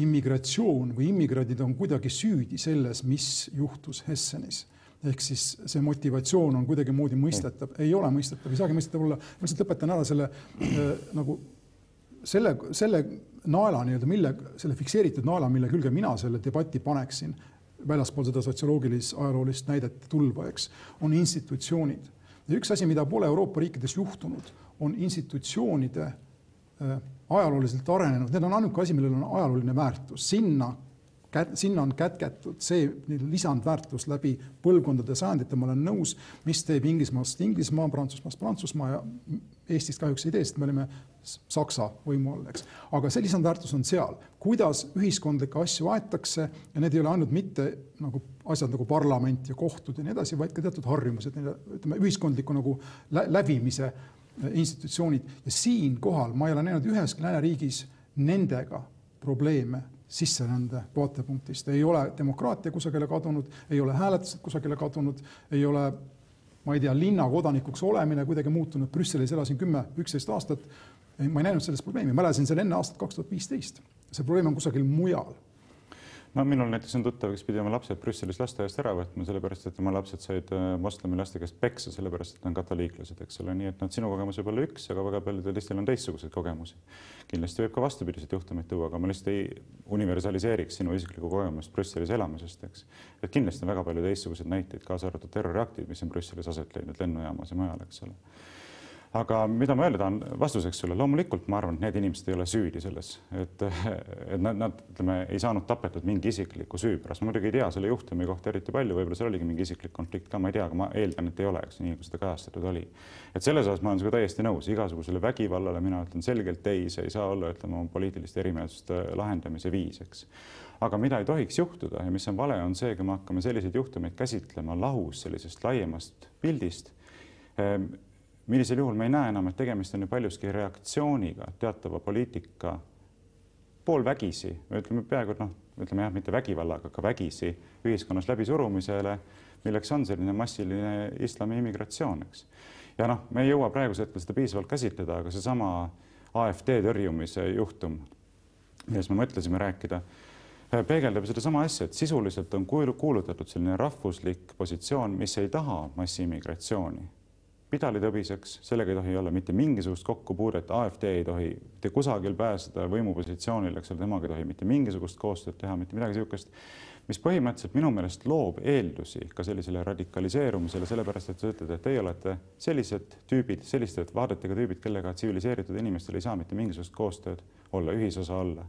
B: immigratsioon või immigrandid on kuidagi süüdi selles, mis juhtus Hessenis ehk siis see motivatsioon on kuidagimoodi mõistetav, ei ole mõistetav, ei saagi mõistetav olla. ma lihtsalt lõpetan ära selle äh, nagu selle, selle naela nii-öelda, mille, selle fikseeritud naela, mille külge mina selle debati paneksin, väljaspool seda sotsioloogilist ajaloolist näidet tulva, eks, on institutsioonid. ja üks asi, mida pole Euroopa riikides juhtunud, on institutsioonide ajalooliselt arenenud, need on ainuke asi, millel on ajalooline väärtus, sinna sinna on kätketud see lisandväärtus läbi põlvkondade, sajandite, ma olen nõus, mis teeb Inglismaast Inglismaa, Prantsusmaast Prantsusmaa ja Eestist kahjuks ei tee, sest me olime Saksa võimu all, eks. aga see lisandväärtus on seal, kuidas ühiskondlikke asju aetakse ja need ei ole ainult mitte nagu asjad nagu parlament ja kohtud ja nii edasi, vaid ka teatud harjumused, ütleme ühiskondliku nagu läbimise institutsioonid. Ja siinkohal ma ei ole näinud üheski lääneriigis nendega probleeme sisserände vaatepunktist, ei ole demokraatia kusagile kadunud, ei ole hääletused kusagile kadunud, ei ole ma ei tea, linnakodanikuks olemine kuidagi muutunud, Brüsselis elasin kümme, üksteist aastat. ma ei näinud selles probleemi, ma elasin seal enne aastat kaks tuhat viisteist. see probleem on kusagil mujal
A: no minul näiteks on tuttav, kes pidi oma lapsed Brüsselis lasteaiast ära võtma, sellepärast et tema lapsed said äh, moslemi laste käest peksa, sellepärast et nad on katoliiklased, eks ole, nii et noh, sinu kogemus võib olla üks, aga väga paljudel teistel on teistsuguseid kogemusi. kindlasti võib ka vastupidiseid juhtumeid tuua, aga ma lihtsalt ei universaliseeriks sinu isiklikku kogemust Brüsselis elamisest, eks. et kindlasti on väga palju teistsuguseid näiteid, kaasa arvatud terroriaktid, mis on Brüsselis aset leidnud lennujaamas ja mujal, eks ole aga mida ma öelda tahan vastuseks sulle, loomulikult ma arvan, et need inimesed ei ole süüdi selles, et, et nad, nad ütleme, ei saanud tapetud mingi isikliku süü pärast. ma muidugi ei tea selle juhtumi kohta eriti palju, võib-olla seal oligi mingi isiklik konflikt ka, ma ei tea, aga ma eeldan, et ei ole, eks nii, kui seda kajastatud oli. et selles osas ma olen sinuga täiesti nõus, igasugusele vägivallale mina ütlen selgelt ei, see ei saa olla, ütleme, poliitiliste erimeelsuste lahendamise viis, eks aga mida ei tohiks juhtuda ja mis on vale, on see, kui me hakkame selliseid juhtumeid käsitlema lahus sellisest laiemast pildist ehm, millisel juhul me ei näe enam, et tegemist on ju paljuski reaktsiooniga teatava poliitika poolvägisi, ütleme peaaegu noh, ütleme jah, mitte vägivallaga, aga vägisi ühiskonnas läbisurumisele, milleks on selline massiline islami immigratsioon, eks. ja noh, me ei jõua praegusel hetkel seda piisavalt käsitleda, aga seesama AfD tõrjumise juhtum, millest me mõtlesime rääkida, peegeldab sedasama asja, et sisuliselt on kuulutatud selline rahvuslik positsioon, mis ei taha massiimmigratsiooni pidalitõbiseks, sellega ei tohi olla mitte mingisugust kokkupuudet, AfD ei tohi mitte kusagil pääseda võimupositsioonile, eks ole, temaga ei tohi mitte mingisugust koostööd teha, mitte midagi niisugust, mis põhimõtteliselt minu meelest loob eeldusi ka sellisele radikaliseerumisele, sellepärast et sa ütled, et teie olete sellised tüübid, selliste vaadetega tüübid, kellega tsiviliseeritud inimestel ei saa mitte mingisugust koostööd olla, ühisosa olla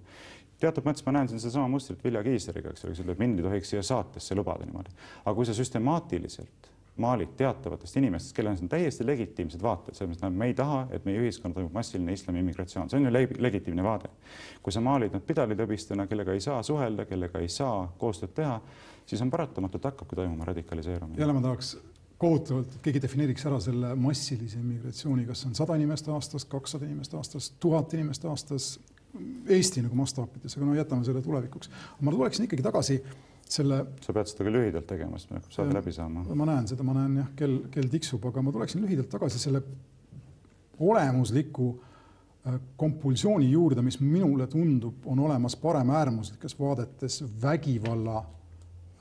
A: teatud mõttes ma näen siin sedasama mustrit Vilja Kiisleriga, eks ole, kes ütleb, mind ei tohiks siia saatesse lubada niimoodi. aga kui sa süstemaatiliselt maalid teatavatest inimestest, kellel on täiesti legitiimsed vaated, selles mõttes, et me ei taha, et meie ühiskonnas toimub massiline islami immigratsioon, see on ju legitiimne vaade. kui sa maalid nad pidalitõbistena, kellega ei saa suhelda, kellega ei saa koostööd teha, siis on paratamatult hakkabki toimuma radikaliseerumine.
B: jälle ma tahaks kohutavalt, et keegi defineeriks ära selle massilise immigratsiooni, kas on sada inimest aastas, kakssada inimest aastas, tuhat inimest aastas, Eesti nagu mastaapides, aga no jätame selle tulevikuks. ma tuleksin ikkagi tagasi selle.
A: sa pead seda ka lühidalt tegema, sest me saade läbi saama.
B: ma näen seda, ma näen jah, kell, kell tiksub, aga ma tuleksin lühidalt tagasi selle olemusliku äh, kompulsiooni juurde, mis minule tundub, on olemas paremäärmuslikes vaadetes vägivalla,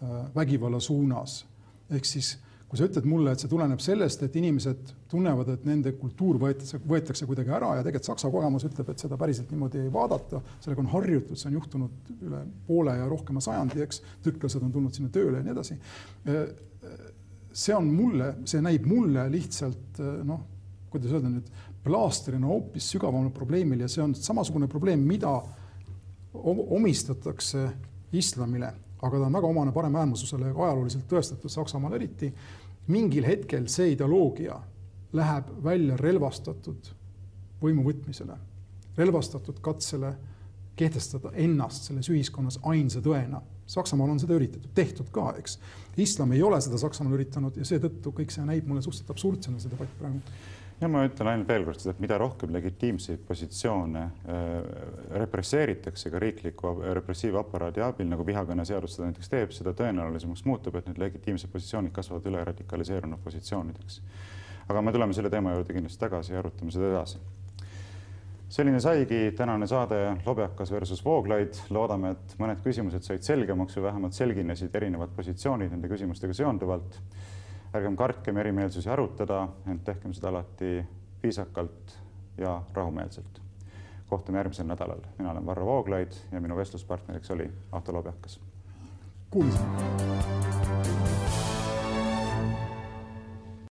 B: äh, vägivalla suunas. ehk siis kui sa ütled mulle, et see tuleneb sellest, et inimesed tunnevad, et nende kultuur võetakse, võetakse kuidagi ära ja tegelikult Saksa kogemus ütleb, et seda päriselt niimoodi ei vaadata, sellega on harjutud, see on juhtunud üle poole ja rohkema sajandi, eks, türklased on tulnud sinna tööle ja nii edasi. see on mulle, see näib mulle lihtsalt noh, kuidas öelda nüüd, plaastrina hoopis sügavamale probleemile ja see on samasugune probleem, mida omistatakse islamile aga ta on väga omane paremäärmuslusele ajalooliselt tõestatud Saksamaal eriti mingil hetkel see ideoloogia läheb välja relvastatud võimu võtmisele, relvastatud katsele kehtestada ennast selles ühiskonnas ainsa tõena. Saksamaal on seda üritatud, tehtud ka, eks. islam ei ole seda Saksamaal üritanud ja seetõttu kõik see näib mulle suhteliselt absurdsena, see debatt praegu
A: ja ma ütlen ainult veel kord seda, et mida rohkem legitiimseid positsioone äh, represseeritakse ka riikliku repressiivaparaadi abil, nagu vihakõneseadus seda näiteks teeb, seda tõenäolisemaks muutub, et need legitiimsed positsioonid kasvavad üle radikaliseerunud positsioonideks. aga me tuleme selle teema juurde kindlasti tagasi ja arutame seda edasi. selline saigi tänane saade Lobjakas versus Vooglaid. loodame, et mõned küsimused said selgemaks või vähemalt selginesid erinevad positsioonid nende küsimustega seonduvalt ärgem kartkem erimeelsusi arutada, ent tehkem seda alati viisakalt ja rahumeelselt. kohtume järgmisel nädalal, mina olen Varro Vooglaid ja minu vestluspartneriks oli Ahto Lobjakas.
B: Kuulmiseni